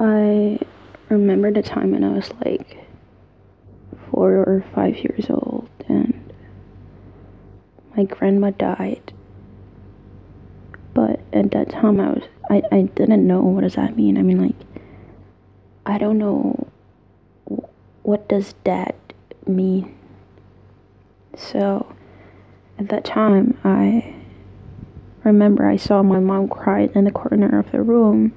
I remember the time when I was like four or five years old and my grandma died. But at that time I was I, I didn't know what does that mean. I mean like I don't know what does that mean. So at that time I remember I saw my mom cry in the corner of the room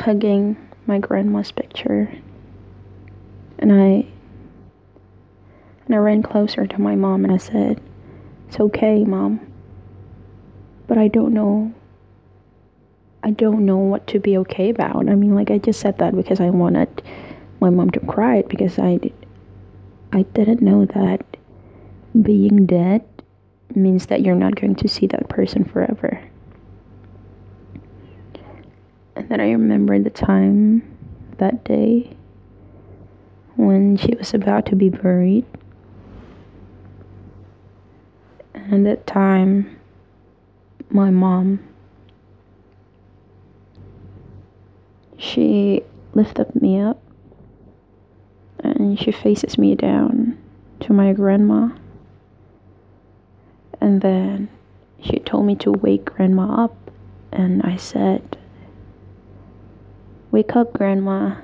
hugging my grandma's picture and I and I ran closer to my mom and I said, It's okay, mom. But I don't know I don't know what to be okay about. I mean like I just said that because I wanted my mom to cry because I I didn't know that being dead means that you're not going to see that person forever. And then I remember the time that day when she was about to be buried. And at that time, my mom, she lifted me up and she faces me down to my grandma. And then she told me to wake grandma up, and I said, Wake up, grandma.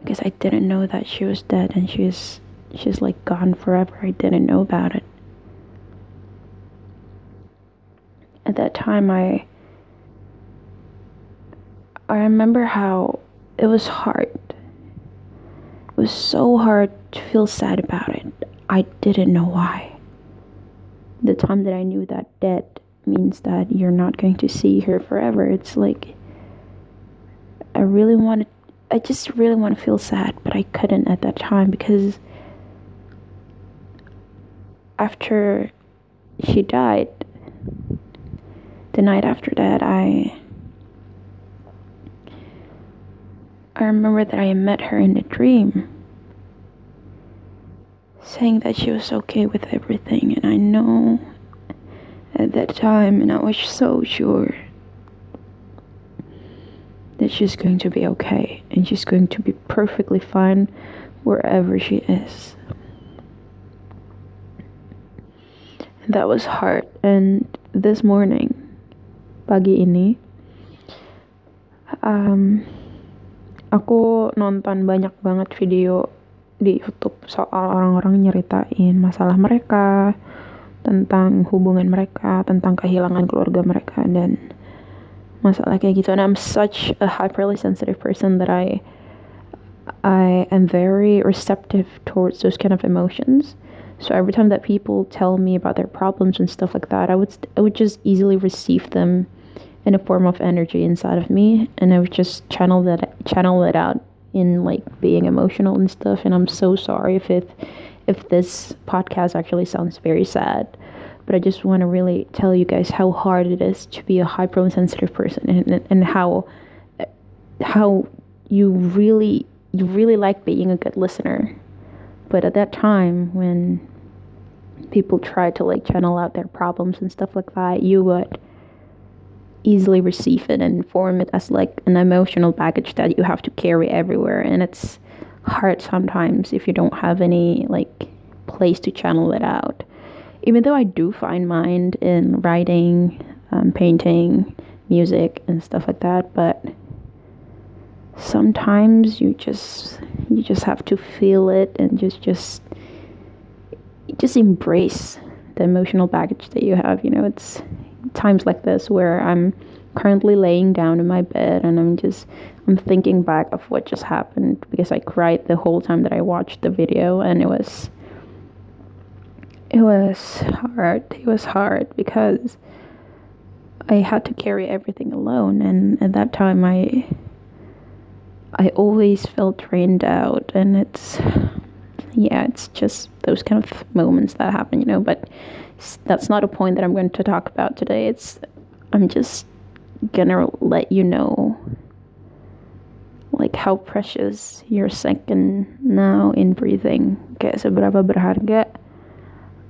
Because I didn't know that she was dead and she's she's like gone forever. I didn't know about it. At that time I I remember how it was hard. It was so hard to feel sad about it. I didn't know why the time that I knew that dead means that you're not going to see her forever. It's like I really wanted I just really want to feel sad, but I couldn't at that time because after she died, the night after that, I I remember that I met her in a dream saying that she was okay with everything, and I know at that time, and I was so sure that she's going to be okay and she's going to be perfectly fine wherever she is. And that was hard, and this morning, pagi ini, um, aku nonton banyak banget video di YouTube soal orang-orang nyeritain masalah mereka, tentang hubungan mereka, tentang kehilangan keluarga mereka dan masalah kayak gitu. And I'm such a hyperly sensitive person that I I am very receptive towards those kind of emotions. So every time that people tell me about their problems and stuff like that, I would I would just easily receive them in a form of energy inside of me, and I would just channel that channel it out in like being emotional and stuff and i'm so sorry if it if this podcast actually sounds very sad but i just want to really tell you guys how hard it is to be a hyper sensitive person and, and how how you really you really like being a good listener. But at that time when people try to like channel out their problems and stuff like that you would easily receive it and form it as like an emotional baggage that you have to carry everywhere. And it's hard sometimes if you don't have any like place to channel it out even though i do find mind in writing um, painting music and stuff like that but sometimes you just you just have to feel it and just just just embrace the emotional baggage that you have you know? It's times like this where I'm currently laying down in my bed and I'm just I'm thinking back of what just happened because I cried the whole time that I watched the video and it was it was hard. It was hard because I had to carry everything alone and at that time I I always felt drained out and it's yeah, it's just those kind of moments that happen, you know, but that's not a point that I'm going to talk about today. It's I'm just gonna let you know like how precious your second now in breathing. Kayak seberapa berharga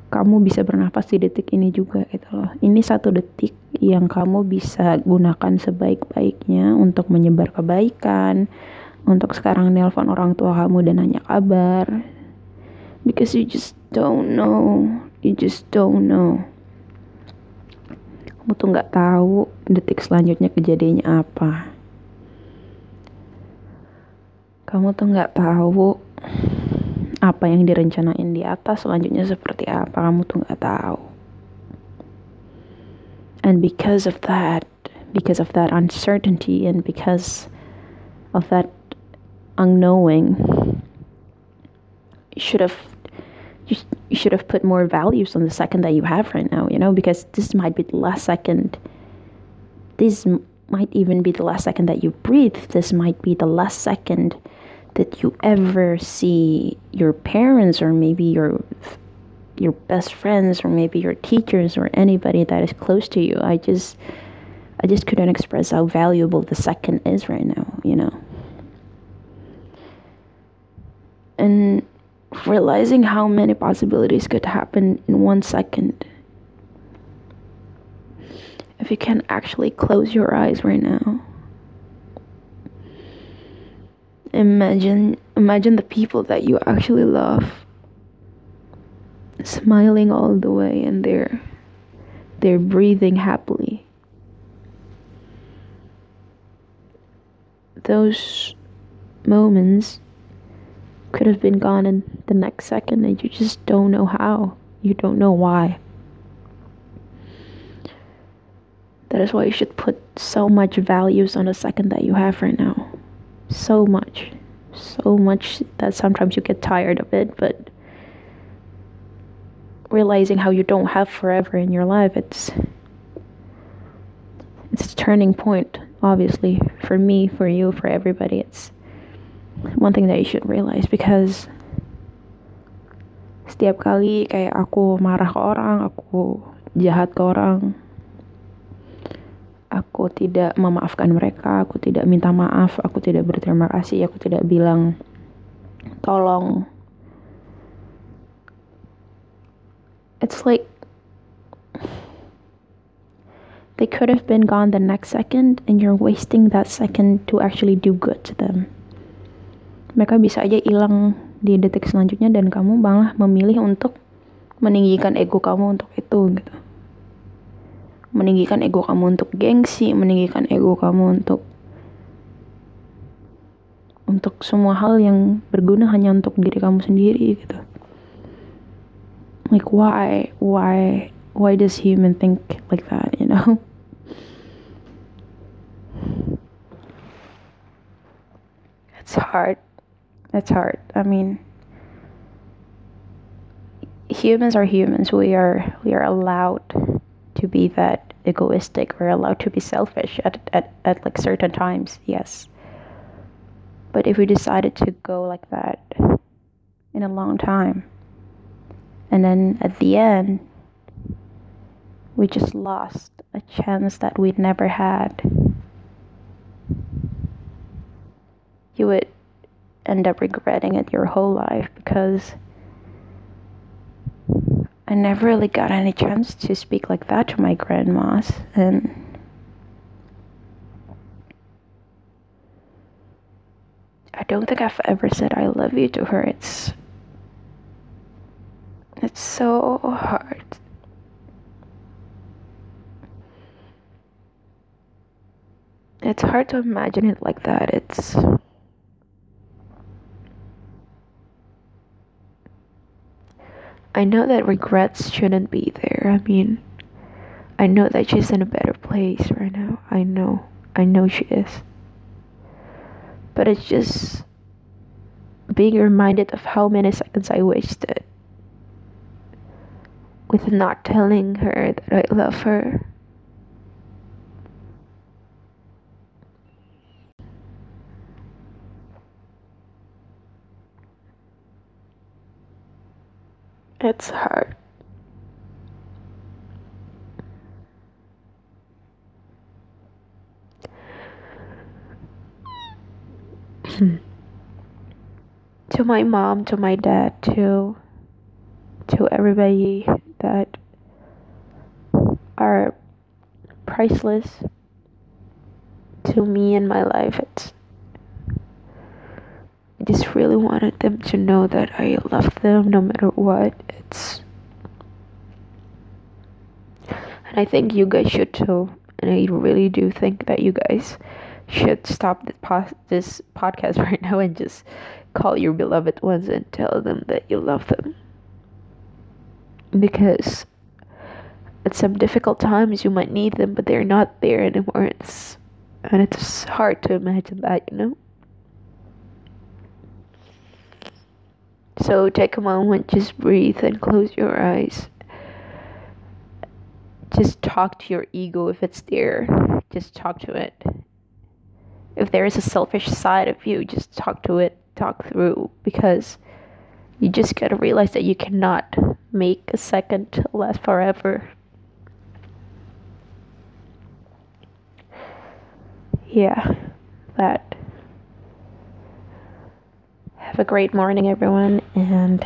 kamu bisa bernafas di detik ini juga gitu loh. Ini satu detik yang kamu bisa gunakan sebaik-baiknya untuk menyebar kebaikan, untuk sekarang nelpon orang tua kamu dan nanya kabar. Because you just don't know, you just don't know. Kamu tuh nggak tahu detik selanjutnya kejadiannya apa. Kamu tuh nggak tahu apa yang direncanain di atas selanjutnya seperti apa. Kamu tuh nggak tahu. And because of that, because of that uncertainty and because of that unknowing, you should have you, you should have put more values on the second that you have right now, you know, because this might be the last second. This might even be the last second that you breathe. This might be the last second that you ever see your parents or maybe your your best friends or maybe your teachers or anybody that is close to you. I just I just couldn't express how valuable the second is right now, you know. And realizing how many possibilities could happen in one second. If you can actually close your eyes right now. Imagine imagine the people that you actually love smiling all the way and they're they're breathing happily. Those moments could have been gone in the next second and you just don't know how. You don't know why. That is why you should put so much values on the second that you have right now. So much. So much that sometimes you get tired of it, but realizing how you don't have forever in your life it's it's a turning point obviously for me for you for everybody it's one thing that you should realize because setiap kali kayak aku marah ke orang aku jahat ke orang aku tidak memaafkan mereka aku tidak minta maaf aku tidak berterima kasih aku tidak bilang tolong it's like they could have been gone the next second and you're wasting that second to actually do good to them. Mereka bisa aja hilang di detik selanjutnya dan kamu malah memilih untuk meninggikan ego kamu untuk itu gitu. Meninggikan ego kamu untuk gengsi, meninggikan ego kamu untuk untuk semua hal yang berguna hanya untuk diri kamu sendiri gitu. Like why why why does human think like that you know? It's hard. It's hard. I mean humans are humans. We are we are allowed to be that egoistic we're allowed to be selfish at, at, at like certain times yes but if we decided to go like that in a long time and then at the end, we just lost a chance that we'd never had. You would end up regretting it your whole life because I never really got any chance to speak like that to my grandmas and I don't think I've ever said I love you to her. It's it's so hard. It's hard to imagine it like that. It's I know that regrets shouldn't be there. I mean, I know that she's in a better place right now. I know. I know she is. But it's just being reminded of how many seconds I wasted with not telling her that I love her. It's hard. to my mom, to my dad, to to everybody that are priceless to me in my life. It's I just really wanted them to know that I love them no matter what. It's and I think you guys should too. And I really do think that you guys should stop this, po- this podcast right now and just call your beloved ones and tell them that you love them. Because at some difficult times you might need them, but they're not there anymore. It's and it's hard to imagine that, you know. So take a moment, just breathe and close your eyes. Just talk to your ego if it's there. Just talk to it. If there is a selfish side of you, just talk to it, talk through because you just got to realize that you cannot make a second last forever. Yeah, that. Have a great morning, everyone, and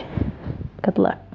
good luck.